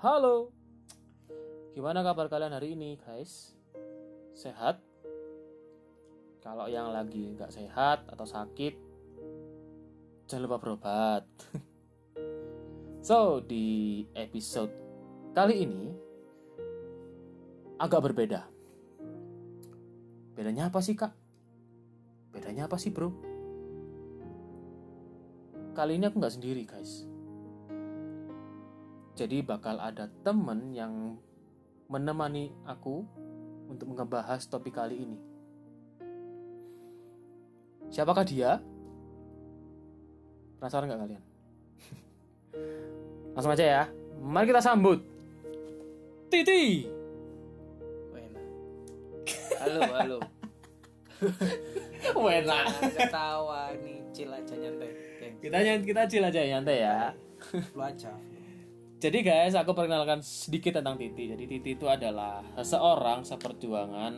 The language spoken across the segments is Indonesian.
Halo, gimana kabar kalian hari ini, guys? Sehat? Kalau yang lagi nggak sehat atau sakit, jangan lupa berobat. so, di episode kali ini agak berbeda. Bedanya apa sih, Kak? Bedanya apa sih, bro? Kali ini aku nggak sendiri, guys. Jadi bakal ada temen yang menemani aku untuk ngebahas topik kali ini. Siapakah dia? Penasaran nggak kalian? Langsung aja ya. Mari kita sambut Titi. Wena. Halo, halo. Wena. Ketawa nih, chill aja nyantai. Kita nyantai kita chill aja nyantai ya. Lu aja. Jadi guys, aku perkenalkan sedikit tentang Titi. Jadi Titi itu adalah seseorang seperjuangan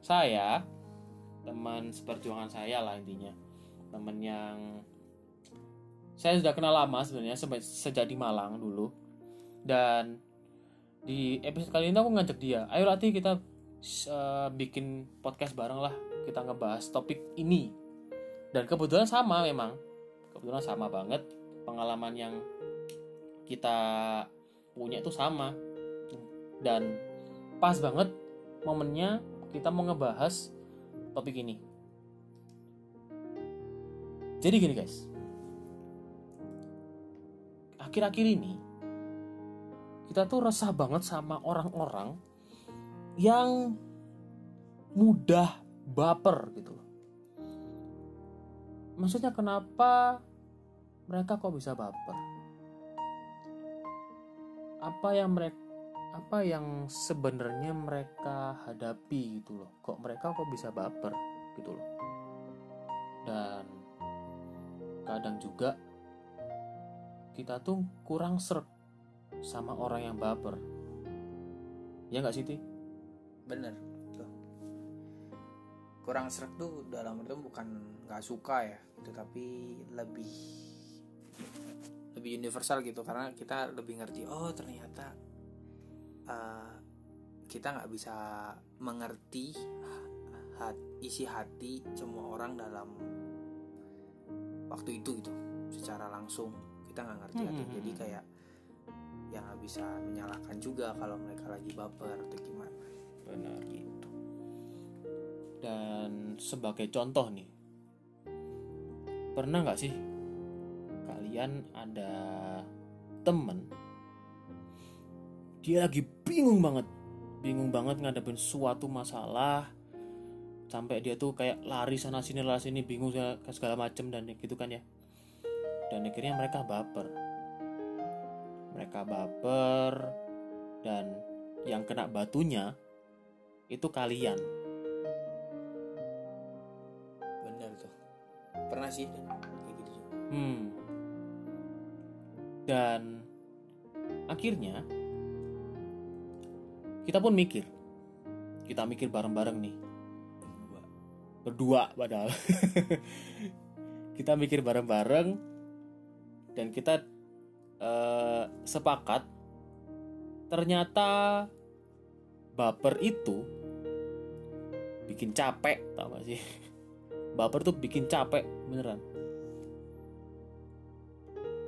saya, teman seperjuangan saya lah intinya. Teman yang saya sudah kenal lama sebenarnya sejak di Malang dulu. Dan di episode kali ini aku ngajak dia, ayo latih kita uh, bikin podcast bareng lah. Kita ngebahas topik ini. Dan kebetulan sama memang. Kebetulan sama banget pengalaman yang kita punya itu sama. Dan pas banget momennya kita mau ngebahas topik ini. Jadi gini guys. Akhir-akhir ini kita tuh resah banget sama orang-orang yang mudah baper gitu. Maksudnya kenapa mereka kok bisa baper apa yang mereka apa yang sebenarnya mereka hadapi gitu loh kok mereka kok bisa baper gitu loh dan kadang juga kita tuh kurang serp sama orang yang baper ya nggak sih Ti? Bener. Tuh. Kurang serak tuh dalam itu bukan nggak suka ya, tetapi lebih lebih universal gitu karena kita lebih ngerti oh ternyata uh, kita nggak bisa mengerti hat, isi hati semua orang dalam waktu itu gitu. Secara langsung kita nggak ngerti hati. Hmm. jadi kayak yang nggak bisa menyalahkan juga kalau mereka lagi baper atau gimana. Benar. Gitu dan sebagai contoh nih pernah nggak sih kalian ada temen dia lagi bingung banget bingung banget ngadepin suatu masalah sampai dia tuh kayak lari sana sini lari sini bingung segala, segala macem dan gitu kan ya. Dan akhirnya mereka baper. Mereka baper dan yang kena batunya itu kalian. Bener tuh. Pernah sih kayak gitu. Hmm. Dan akhirnya kita pun mikir. Kita mikir bareng-bareng nih. Berdua. Berdua padahal. kita mikir bareng-bareng dan kita eh, sepakat ternyata baper itu bikin capek tau gak sih baper tuh bikin capek beneran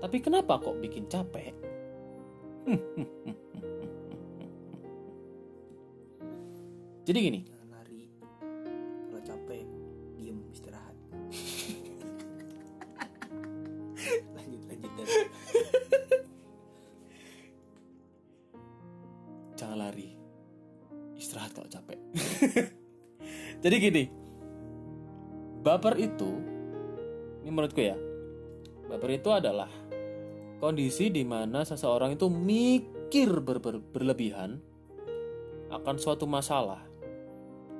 tapi kenapa kok bikin capek? Jadi gini. Jangan lari. Kalau capek diem istirahat. Lanjut lanjut dan jangan lari. Istirahat kalau capek. Jadi gini. Baper itu ini menurutku ya. Baper itu adalah kondisi di mana seseorang itu mikir ber- ber- berlebihan akan suatu masalah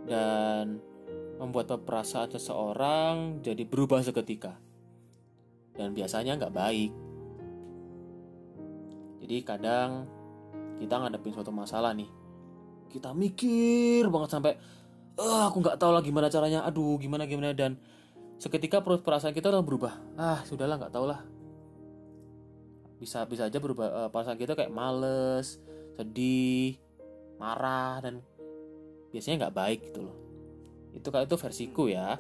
dan membuat perasaan seseorang jadi berubah seketika. Dan biasanya nggak baik. Jadi kadang kita ngadepin suatu masalah nih. Kita mikir banget sampai eh aku nggak tahu lah gimana caranya. Aduh gimana gimana. Dan seketika perasaan kita udah berubah. Ah sudahlah nggak tahu lah bisa bisa aja berubah eh, perasaan kita kayak males sedih marah dan biasanya nggak baik gitu loh itu kayak itu versiku ya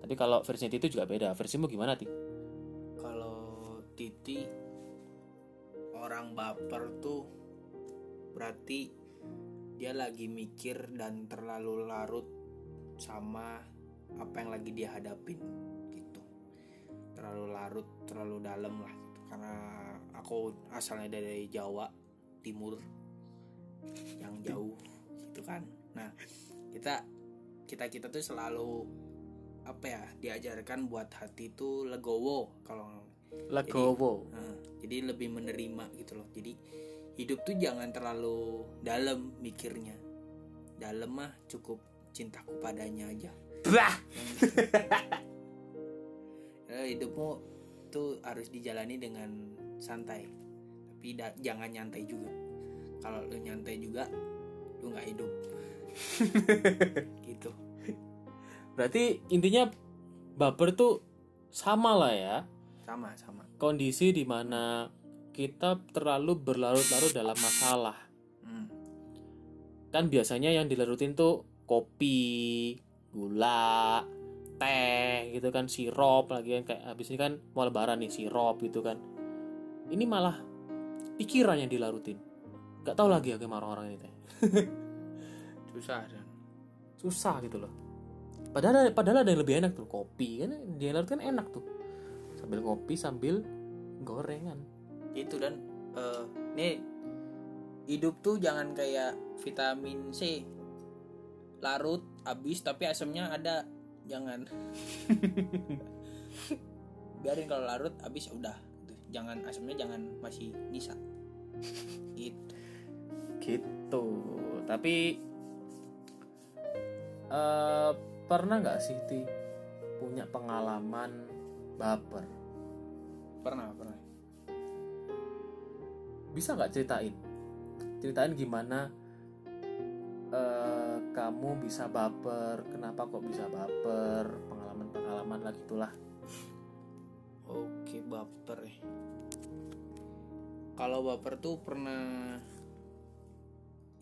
tapi kalau versinya Titi juga beda versimu gimana Ti? kalau Titi orang baper tuh berarti dia lagi mikir dan terlalu larut sama apa yang lagi dia hadapin gitu terlalu larut terlalu dalam lah. Karena aku asalnya dari Jawa Timur yang jauh gitu kan nah kita kita kita tuh selalu apa ya diajarkan buat hati itu legowo kalau Legowo Nah, jadi lebih menerima gitu loh. Jadi hidup tuh jangan terlalu dalam mikirnya. Dalam mah cukup cintaku padanya aja. bah Eh, hidupmu tuh harus dijalani dengan santai. Tapi da- jangan nyantai juga. Kalau lu nyantai juga, lu nggak hidup. gitu. berarti intinya baper tuh sama lah ya Sama sama. kondisi di mana kita terlalu berlarut-larut dalam masalah Hmm. kan biasanya yang dilarutin tuh kopi gula teh gitu kan sirup lagi kan kayak habis ini kan mau lebaran nih sirup gitu kan. Ini malah pikiran yang dilarutin. Nggak tahu lagi ya gimana orang-orang ini teh. Susah dan susah gitu loh. Padahal padahal ada yang lebih enak tuh kopi kan dia larut kan enak tuh. Sambil ngopi sambil gorengan. Itu dan eh, nih hidup tuh jangan kayak vitamin C. Larut habis tapi asamnya ada jangan. Biarin kalau larut habis ya udah. Gitu. jangan asamnya jangan masih nyisa. Gitu. Gitu. Tapi eh pernah nggak sih Ti punya pengalaman baper? Pernah pernah. Bisa nggak ceritain? Ceritain gimana eh kamu bisa baper kenapa kok bisa baper pengalaman pengalaman lah gitulah oke baper ya kalau baper tuh pernah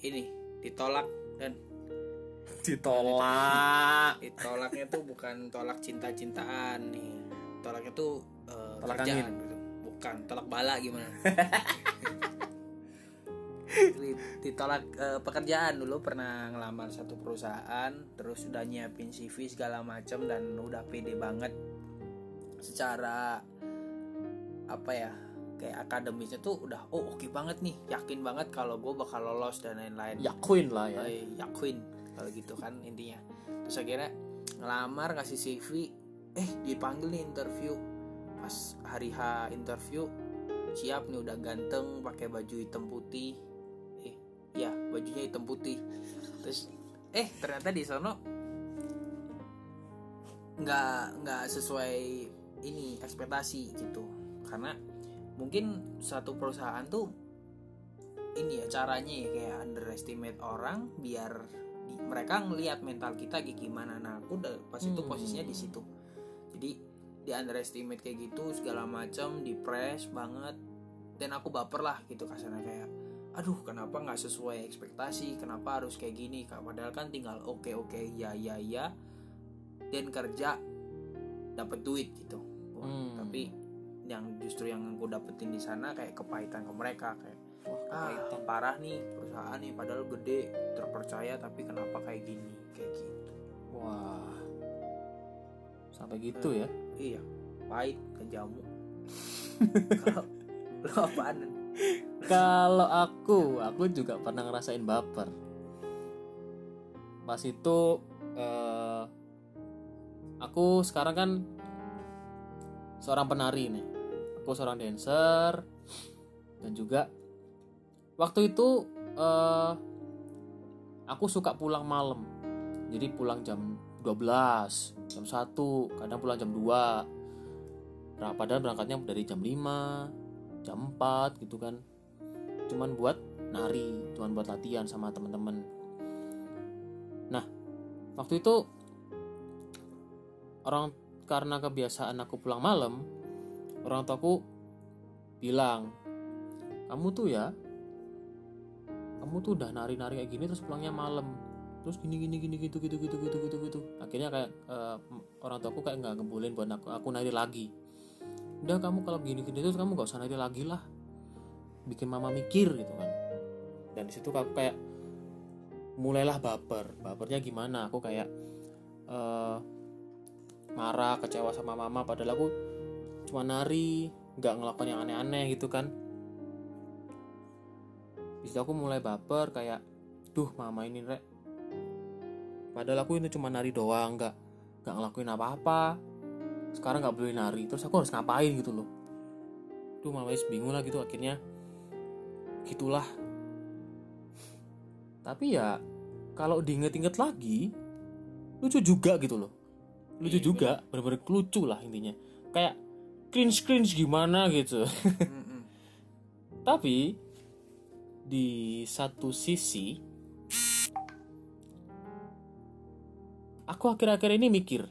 ini ditolak dan ditolak Tolaknya tuh bukan tolak cinta-cintaan nih. Tolaknya tuh eh, Tolak kerjaan gitu. Bukan tolak bala gimana? Di- Ditolak eh, pekerjaan dulu pernah ngelamar satu perusahaan, terus udah nyiapin CV segala macam dan udah pede banget. Secara apa ya kayak akademisnya tuh udah oh oke banget nih yakin banget kalau gue bakal lolos dan lain-lain. Yakuin lah ya. Eh, yakin kalau gitu kan intinya. Terus akhirnya ngelamar kasih CV eh dipanggil nih interview. Pas hari H interview siap nih udah ganteng pakai baju hitam putih ya bajunya hitam putih. Terus eh ternyata di sono nggak nggak sesuai ini ekspektasi gitu. Karena mungkin satu perusahaan tuh ini ya caranya ya kayak underestimate orang biar di- mereka ngelihat mental kita kayak gimana. Nah aku udah pas itu Hmm. posisinya di situ. Jadi di underestimate kayak gitu segala macam di press banget. Dan aku baper lah gitu kasarnya kayak aduh kenapa nggak sesuai ekspektasi? Kenapa harus kayak gini Kak? padahal kan tinggal oke oke ya ya ya dan kerja dapat duit gitu. Wah, Hmm. tapi yang justru yang aku dapetin di sana kayak kepahitan ke mereka kayak Wah, ah parah nih perusahaan nih padahal gede terpercaya tapi kenapa kayak gini? Kayak gitu. Wah. Sampai gitu ya? iya pahit ke jamu. Kalau lo apaan Kalau aku, aku juga pernah ngerasain baper. Pas itu eh, aku sekarang kan seorang penari nih. Aku seorang dancer dan juga waktu itu eh, aku suka pulang malam. Jadi pulang jam 12, jam 1, kadang pulang jam 2. Nah, padahal berangkatnya dari jam 5, jam 4 gitu kan cuman buat nari cuman buat latihan sama teman-teman nah waktu itu orang karena kebiasaan aku pulang malam orang tuaku bilang kamu tuh ya kamu tuh udah nari-nari kayak gini terus pulangnya malam. Terus gini gini gini gitu gitu gitu gitu gitu gitu. Akhirnya kayak eh, orang tuaku kayak nggak ngebolehin buat aku aku nari lagi. Udah kamu kalau gini gini terus kamu gak usah nari lagi lah bikin mama mikir gitu kan. Dan di situ aku kayak mulailah baper. Bapernya gimana? Aku kayak eh, marah kecewa sama mama padahal aku cuma nari nggak ngelakuin yang aneh-aneh gitu kan. Di situ aku mulai baper kayak duh mama ini rek. Padahal aku ini cuma nari doang nggak nggak ngelakuin apa-apa. Sekarang nggak boleh nari terus aku harus ngapain gitu loh. Tuh mama is bingung lah gitu akhirnya gitulah tapi ya kalau diinget-inget lagi lucu juga gitu loh. Lucu Iya, juga bener-bener lucu lah intinya. Kayak cringe cringe gimana gitu. Tapi di satu sisi aku akhir-akhir ini mikir.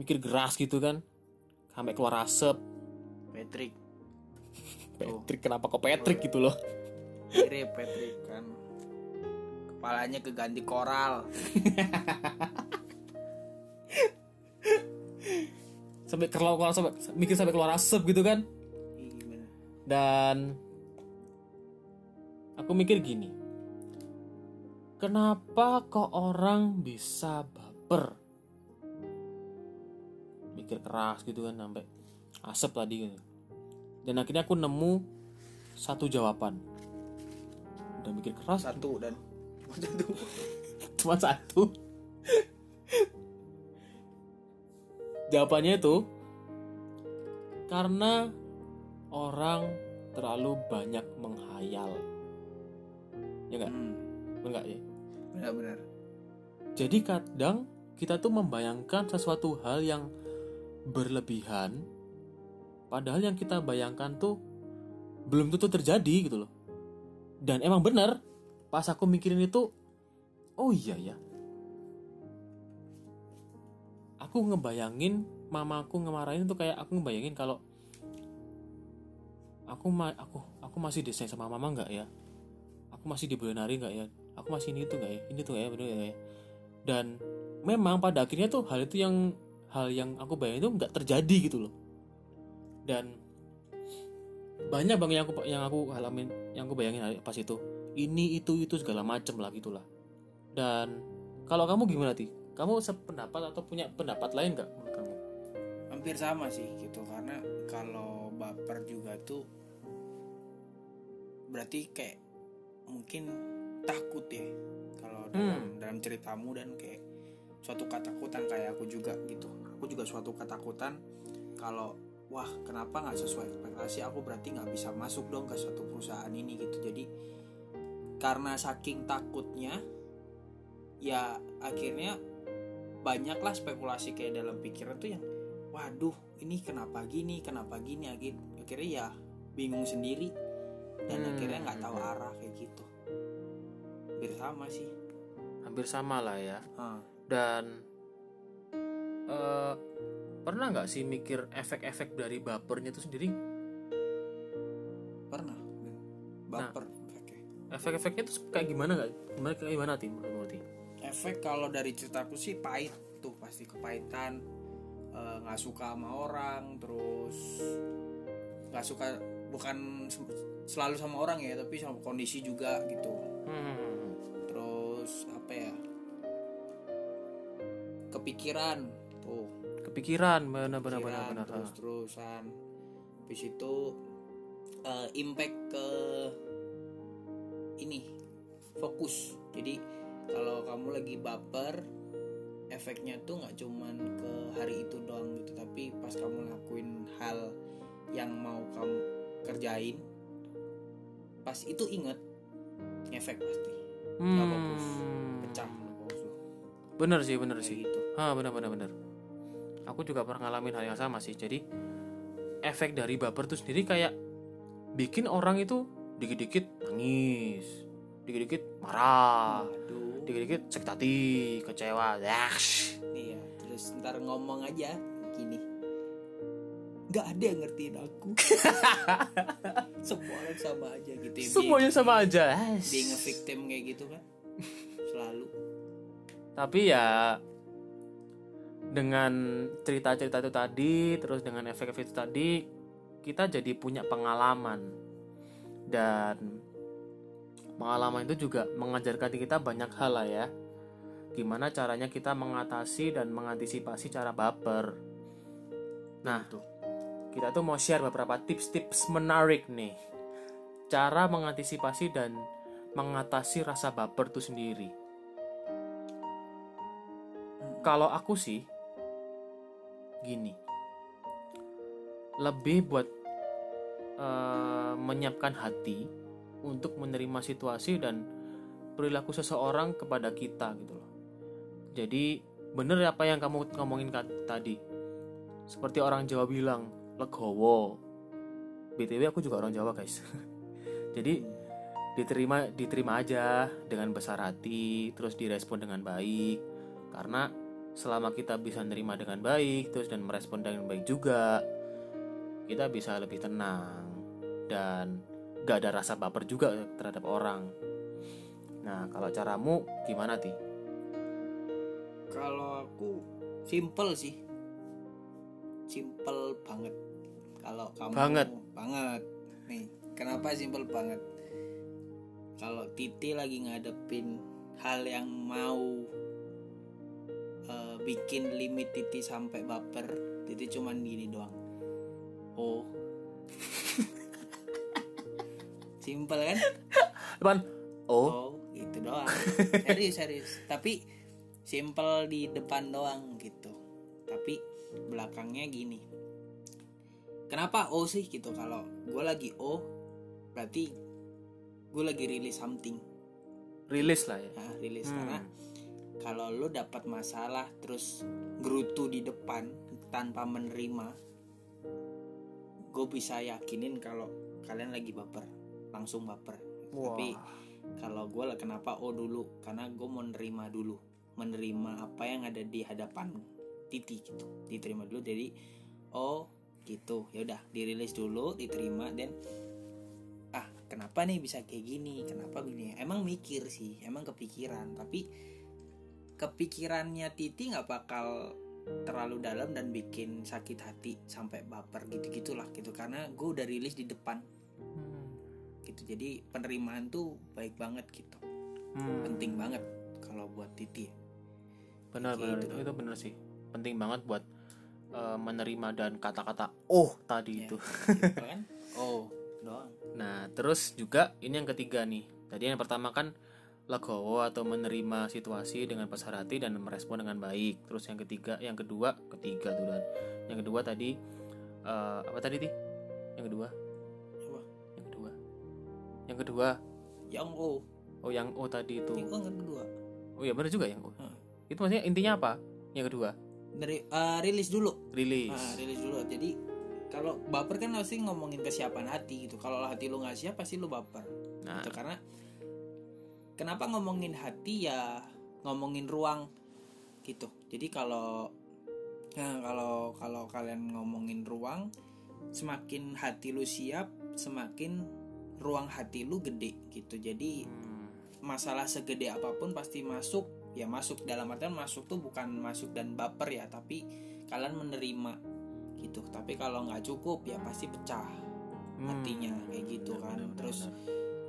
Mikir keras gitu kan. Sampai keluar asap Patrick. Patrick kenapa kok Patrick gitu loh? Mirip Patrick kan. Kepalanya keganti koral. Sampai keluar keluar sampai mikir sampai keluar asap gitu kan? Gimana dan aku mikir gini kenapa kok orang bisa baper? Mikir keras gitu kan sampai asap tadi gitu dan akhirnya aku nemu satu jawaban. Udah mikir keras. Satu dan cuma satu. Jawabannya itu karena orang terlalu banyak menghayal. Ya nggak? Hmm, enggak ya? Benar-benar. Jadi kadang kita tuh membayangkan sesuatu hal yang berlebihan padahal yang kita bayangkan tuh belum tentu terjadi gitu loh. Dan emang bener pas aku mikirin itu oh iya ya aku ngebayangin mamaku ngemarahin tuh kayak aku ngebayangin kalau aku ma aku aku masih desain sama mama nggak ya? Aku masih nari nggak ya? Aku masih ini tuh nggak ya? Ini tuh nggak ya? Bener ya? Dan memang pada akhirnya tuh hal itu yang hal yang aku bayangin itu nggak terjadi gitu loh dan banyak bang yang aku yang aku alamin yang aku bayangin pas itu. Ini itu itu segala macem lah gitulah. Dan kalau kamu gimana ti? Kamu sependapat atau punya pendapat lain nggak menurut kamu? Hampir sama sih gitu. Karena kalau baper juga tuh berarti kayak mungkin takut ya. Kalau dalam dalam ceritamu dan kayak suatu ketakutan kayak aku juga gitu. Aku juga suatu ketakutan kalau wah kenapa nggak sesuai ekspektasi? Aku berarti nggak bisa masuk dong ke suatu perusahaan ini gitu. Jadi karena saking takutnya ya akhirnya banyaklah spekulasi kayak dalam pikiran tuh yang waduh ini kenapa gini kenapa gini? Akhir- akhirnya ya bingung sendiri dan Hmm. akhirnya nggak tahu arah kayak gitu. Hampir sama sih. Hampir sama lah ya. Ah, dan eh, pernah nggak sih mikir efek-efek dari bapernya itu sendiri? Pernah. Baper efeknya. efek-efeknya itu kayak gimana nggak? Gimana kayak gimana tim menurut efek kalau dari ceritaku sih pahit tuh pasti kepahitan eh, nggak suka sama orang terus nggak suka bukan se- selalu sama orang ya tapi sama kondisi juga gitu. Hmm. terus apa ya? Kepikiran tuh kepikiran benar benar benar pikiran, benar terus terusan habis itu eh, impact ke ini fokus. Jadi kalau kamu lagi baper efeknya tuh nggak cuman ke hari itu doang gitu tapi pas kamu lakuin hal yang mau kamu kerjain pas itu inget ngefek pasti. Nggak fokus. Hmm. pecah fokus. Bener sih bener kayak sih. gitu. Ah benar benar benar aku juga pernah ngalamin hal yang sama sih jadi efek dari baper itu sendiri kayak bikin orang itu dikit-dikit nangis dikit-dikit marah dikit-dikit sakit hati kecewa Yaksh. Iya, terus ntar ngomong aja gini. nggak ada yang ngertiin aku semua orang sama aja gitu ya semuanya sama aja dia nge-victim kayak gitu kan selalu tapi ya dengan cerita-cerita itu tadi terus dengan efek-efek itu tadi kita jadi punya pengalaman. Dan pengalaman itu juga mengajarkan kita banyak hal lah ya. Gimana caranya kita mengatasi dan mengantisipasi cara baper. Nah tuh kita tuh mau share beberapa tips-tips menarik nih. Cara mengantisipasi dan mengatasi rasa baper itu sendiri. Kalau aku sih gini. Lebih buat eh, menyiapkan hati untuk menerima situasi dan perilaku seseorang kepada kita gitu loh. Jadi bener apa yang kamu ngomongin tadi. Seperti orang Jawa bilang legowo. Btw aku juga orang Jawa guys. Jadi diterima diterima aja dengan besar hati terus direspon dengan baik. Karena selama kita bisa nerima dengan baik terus dan merespon dengan baik juga kita bisa lebih tenang dan gak ada rasa baper juga terhadap orang. Nah kalau caramu gimana ti? Kalau aku simple sih. Simple banget. Kalau kamu Banget. banget. Nih kenapa simple banget? Kalau Titi lagi ngadepin hal yang mau bikin limit Titi sampai baper Titi cuman gini doang. Oh. Simple kan? Depan oh. Oh gitu doang. Serius serius. Tapi simple di depan doang gitu. Tapi belakangnya gini. Kenapa O sih gitu? Kalau gue lagi O berarti gue lagi rilis something. Rilis lah ya. Nah, rilis. Hmm. karena kalau lo dapat masalah terus gerutu di depan tanpa menerima gue bisa yakinin kalau kalian lagi baper langsung baper. Wah. tapi kalau gue lah kenapa O dulu? Karena gue mau nerima dulu menerima apa yang ada di hadapan Titi gitu. Diterima dulu jadi oh gitu. Ya udah dirilis dulu diterima dan ah kenapa nih bisa kayak gini? Kenapa gini emang mikir sih emang kepikiran. Tapi kepikirannya Titi nggak bakal terlalu dalam dan bikin sakit hati sampai baper gitu gitulah gitu. Karena gue udah rilis di depan. Hmm. gitu. Jadi penerimaan tuh baik banget gitu. Hmm. penting banget kalau buat Titi. Benar benar. Gitu. itu, itu benar sih. Penting banget buat eh, menerima dan kata-kata oh tadi Ya. itu. Gitu kan? Oh doang. Nah terus juga ini yang ketiga nih. Tadi yang pertama kan legowo atau menerima situasi dengan besar hati dan merespon dengan baik. Terus yang ketiga yang kedua ketiga tuh dan. Yang kedua tadi eh, apa tadi ti? Yang kedua? Apa? yang kedua. Yang kedua. Yang O. Oh yang oh tadi itu. Yang O yang kedua. Oh ya benar juga yang oh Hmm. itu maksudnya intinya apa? Yang kedua? Dari eh, rilis dulu. Rilis. Nah, rilis dulu. Jadi kalau baper kan pasti ngomongin kesiapan hati gitu. Kalau hati lu nggak siap pasti lu baper. Nah. Gitu karena kenapa ngomongin hati ya ngomongin ruang? Gitu. Jadi kalau nah kalau kalau kalian ngomongin ruang semakin hati lu siap semakin ruang hati lu gede gitu. Jadi hmm, masalah segede apa pun pasti masuk. Ya masuk dalam artian masuk tuh bukan masuk dan baper ya tapi kalian menerima gitu. Tapi kalau nggak cukup ya pasti pecah hmm, hatinya kayak gitu benar, kan. benar, terus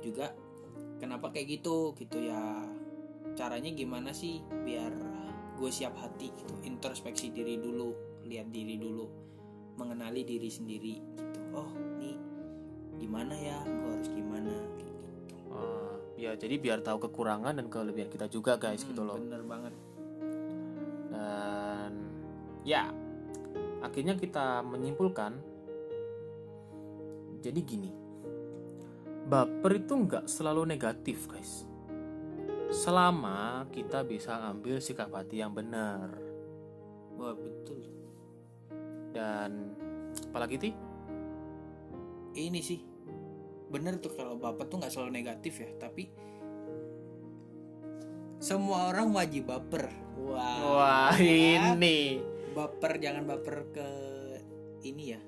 juga kenapa kayak gitu? Gitu ya. Caranya gimana sih biar gue siap hati gitu? Introspeksi diri dulu lihat diri dulu mengenali diri sendiri gitu. Oh nih gimana ya? Gue harus gimana? Gitu Ah, ya jadi biar tahu kekurangan dan kelebihan kita juga guys gitu Hmm, loh. bener banget. Dan ya akhirnya kita menyimpulkan jadi gini baper itu nggak selalu negatif guys. Selama kita bisa ambil sikap hati yang benar. Wah betul. Dan apalagi ti? Ini sih bener tuh kalau baper tuh nggak selalu negatif ya tapi semua orang wajib baper. Wah wah ya. ini. Baper jangan baper ke ini ya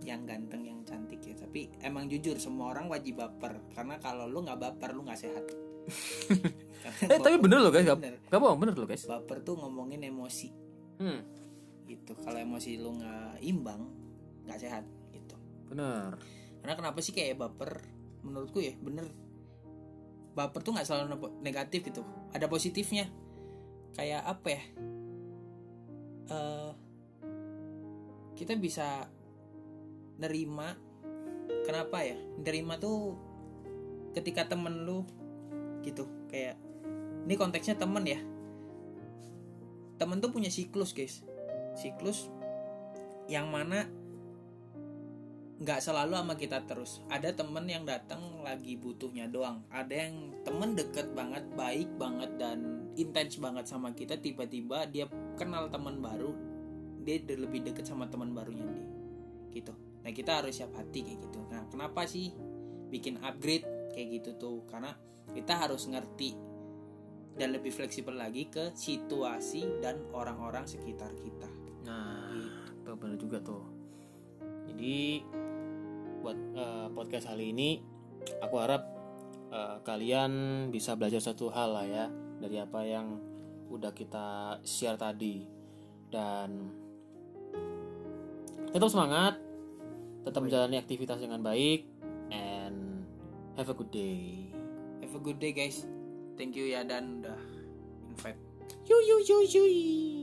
yang ganteng yang ya tapi emang jujur semua orang wajib baper. Karena kalau lu nggak baper lu nggak sehat. Eh tapi bener loh guys. Bener. gak bohong bener loh guys. Baper tuh ngomongin emosi. Hmm, gitu. Kalau emosi lu nggak imbang nggak sehat gitu. Bener. Karena kenapa sih kayak baper? Menurutku ya bener. Baper tuh nggak selalu negatif gitu. Ada positifnya. Kayak apa ya? Eh, kita bisa nerima kenapa ya? Nerima tuh ketika temen lu gitu kayak ini konteksnya temen ya. Temen tuh punya siklus guys. Siklus yang mana nggak selalu sama kita terus. Ada temen yang datang lagi butuhnya doang. Ada yang temen deket banget baik banget dan intens banget sama kita. Tiba-tiba dia kenal teman baru dia lebih deket sama teman barunya dia. Gitu nah kita harus siap hati kayak gitu. Nah kenapa sih bikin upgrade kayak gitu tuh? Karena kita harus ngerti dan lebih fleksibel lagi ke situasi dan orang-orang sekitar kita. Nah, itu bener juga tuh. Jadi buat eh, podcast kali ini, aku harap eh, kalian bisa belajar satu hal lah ya dari apa yang udah kita share tadi. Dan tetap semangat, tetap menjalani aktivitas dengan baik, and have a good day. have a good day guys thank you ya dan udah invite Yu yu yu yu.